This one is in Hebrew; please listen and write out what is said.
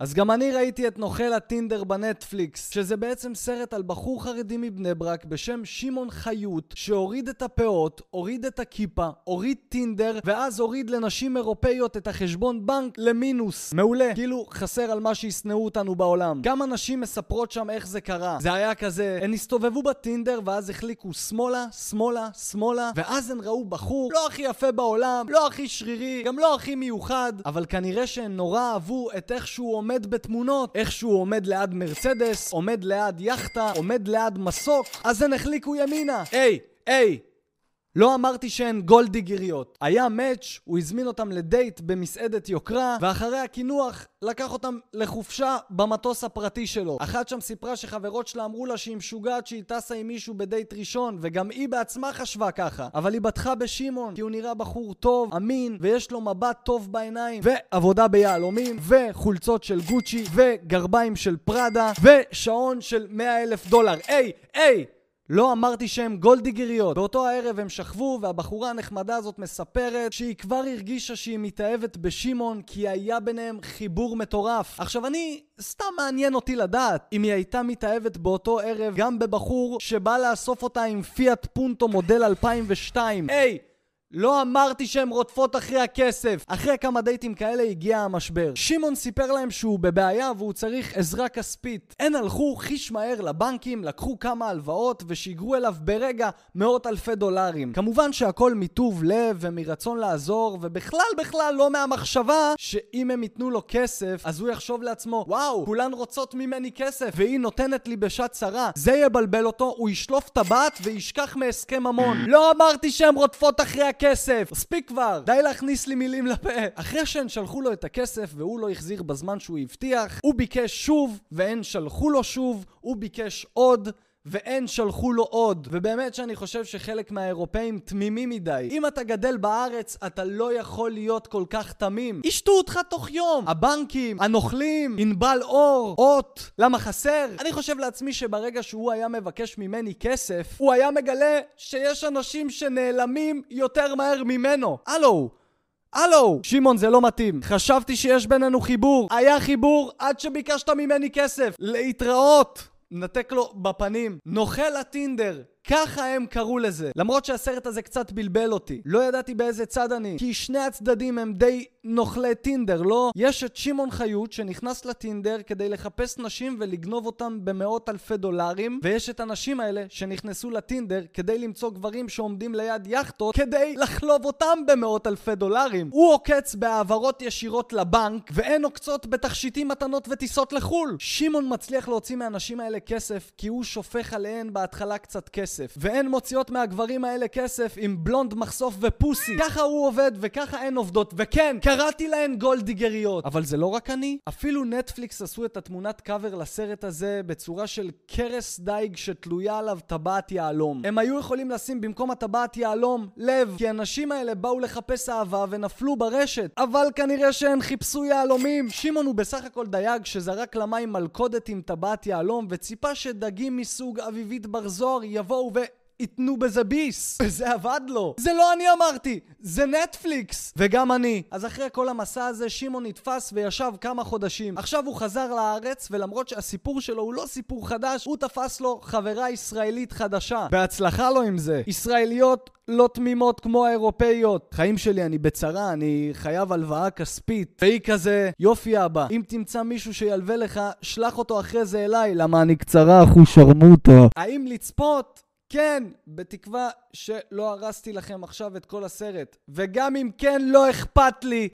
אז גם אני ראיתי את נוכל הטינדר בנטפליקס, שזה בעצם סרט על בחור חרדי מבני ברק בשם שמעון חיות, שהוריד את הפאות, הוריד את הכיפה, הוריד טינדר, ואז הוריד לנשים אירופאיות את החשבון בנק למינוס. מעולה. כאילו חסר על מה שישנאו אותנו בעולם. כמה נשים מספרות שם איך זה קרה. זה היה כזה, הן הסתובבו בטינדר ואז החליקו שמאלה, שמאלה, שמאלה, ואז הן ראו בחור לא הכי יפה בעולם, לא הכי שרירי, גם לא הכי מיוחד, אבל כנראה שהן נורא אהבו את איך שהוא עומד בתמונות, איך שהוא עומד ליד מרצדס, עומד ליד יאכטה, עומד ליד מסוק, אז הן החליקו ימינה. היי, היי, לא אמרתי שהן גולדיגריות. היה מאץ', הוא הזמין אותם לדייט במסעדת יוקרה, ואחרי הקינוח לקח אותם לחופשה במטוס הפרטי שלו. אחת שם סיפרה שחברות שלה אמרו לה שהיא משוגעת שהיא טסה עם מישהו בדייט ראשון, וגם היא בעצמה חשבה ככה. אבל היא בטחה בשמעון, כי הוא נראה בחור טוב, אמין, ויש לו מבט טוב בעיניים, ועבודה ביהלומים, וחולצות של גוצ'י, וגרביים של פראדה, ושעון של 100 אלף דולר. היי, היי! לא אמרתי שהם גולדיגריות. באותו הערב הם שכבו, והבחורה הנחמדה הזאת מספרת שהיא כבר הרגישה שהיא מתאהבת בשמעון, כי היה ביניהם חיבור מטורף. עכשיו אני, סתם מעניין אותי לדעת אם היא הייתה מתאהבת באותו ערב גם בבחור שבא לאסוף אותה עם פיאט פונטו מודל 2002. היי! לא אמרתי שהן רודפות אחרי הכסף. אחרי כמה דייטים כאלה הגיע המשבר. שמעון סיפר להם שהוא בבעיה והוא צריך עזרה כספית. הן הלכו חיש מהר לבנקים, לקחו כמה הלוואות ושיגרו אליו ברגע מאות אלפי דולרים. כמובן שהכל מטוב לב ומרצון לעזור, ובכלל בכלל לא מהמחשבה שאם הם ייתנו לו כסף, אז הוא יחשוב לעצמו, וואו, כולן רוצות ממני כסף, והיא נותנת לי בשעת צרה. זה יבלבל אותו, הוא ישלוף טבעת וישכח מהסכם ממון. לא אמרתי שהן רודפות אחרי הכסף! מספיק כבר! די להכניס לי מילים לפה. אחרי שהן שלחו לו את הכסף והוא לא החזיר בזמן שהוא הבטיח, הוא ביקש שוב, והן שלחו לו שוב, הוא ביקש עוד. ואין שלחו לו עוד. ובאמת שאני חושב שחלק מהאירופאים תמימים מדי. אם אתה גדל בארץ, אתה לא יכול להיות כל כך תמים. ישתו אותך תוך יום. הבנקים, הנוכלים, ענבל אור, אות. למה חסר? אני חושב לעצמי שברגע שהוא היה מבקש ממני כסף, הוא היה מגלה שיש אנשים שנעלמים יותר מהר ממנו. הלו, הלו! שמעון, זה לא מתאים. חשבתי שיש בינינו חיבור. היה חיבור עד שביקשת ממני כסף. להתראות! נתק לו בפנים. נוכל הטינדר. ככה הם קראו לזה. למרות שהסרט הזה קצת בלבל אותי. לא ידעתי באיזה צד אני. כי שני הצדדים הם די נוכלי טינדר, לא? יש את שמעון חיות שנכנס לטינדר כדי לחפש נשים ולגנוב אותם במאות אלפי דולרים, ויש את הנשים האלה שנכנסו לטינדר כדי למצוא גברים שעומדים ליד יאכטות כדי לחלוב אותם במאות אלפי דולרים. הוא עוקץ בהעברות ישירות לבנק, והן עוקצות בתכשיטים מתנות וטיסות לחו"ל. שמעון מצליח להוציא מהנשים האלה כסף כי הוא שופך עליהן בהתחלה קצת כסף. והן מוציאות מהגברים האלה כסף עם בלונד מחשוף ו pussy. ככה הוא עובד וככה הן עובדות. וכן, קראתי להן גולדיגריות. אבל זה לא רק אני. אפילו נטפליקס עשו את התמונת קאבר לסרט הזה בצורה של קרס דייג שתלויה עליו טבעת יהלום. הם היו יכולים לשים במקום הטבעת יהלום לב, כי הנשים האלה באו לחפש אהבה ונפלו ברשת. אבל כנראה שהן חיפשו יהלומים. שמעון הוא בסך הכל דייג שזרק למים מלכודת עם טבעת יהלום וציפה שדגים מסוג אביבית בר זוהר יבואו ו... ייתנו בזה ביס. וזה עבד לו. זה לא אני אמרתי, זה נטפליקס. וגם אני. אז אחרי כל המסע הזה, שמעון נתפס וישב כמה חודשים. עכשיו הוא חזר לארץ, ולמרות שהסיפור שלו הוא לא סיפור חדש, הוא תפס לו חברה ישראלית חדשה. בהצלחה לו עם זה. ישראליות לא תמימות כמו האירופאיות. חיים שלי, אני בצרה, אני חייב הלוואה כספית. והיא כזה, יופי אבא, אם תמצא מישהו שילווה לך, שלח אותו אחרי זה אליי, למה אני קצרה אחו שרמוטה. האם לצפות? כן, בתקווה שלא הרסתי לכם עכשיו את כל הסרט. וגם אם כן, לא אכפת לי.